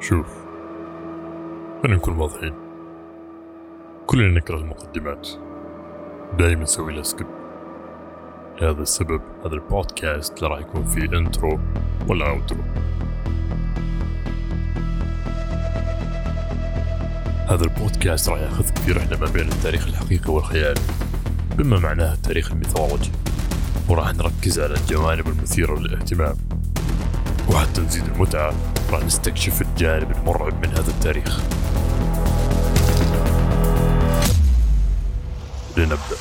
شوف خلينا نكون واضحين. كلنا نكره المقدمات. دايما نسوي لها skip لهذا السبب هذا البودكاست لا راح يكون فيه intro ولا outro هذا البودكاست راح ياخذك في رحلة ما بين التاريخ الحقيقي والخيال بما معناه التاريخ الميثولوجي. وراح نركز على الجوانب المثيرة للاهتمام وحتى نزيد المتعة. راح نستكشف الجانب المرعب من هذا التاريخ. لنبدأ.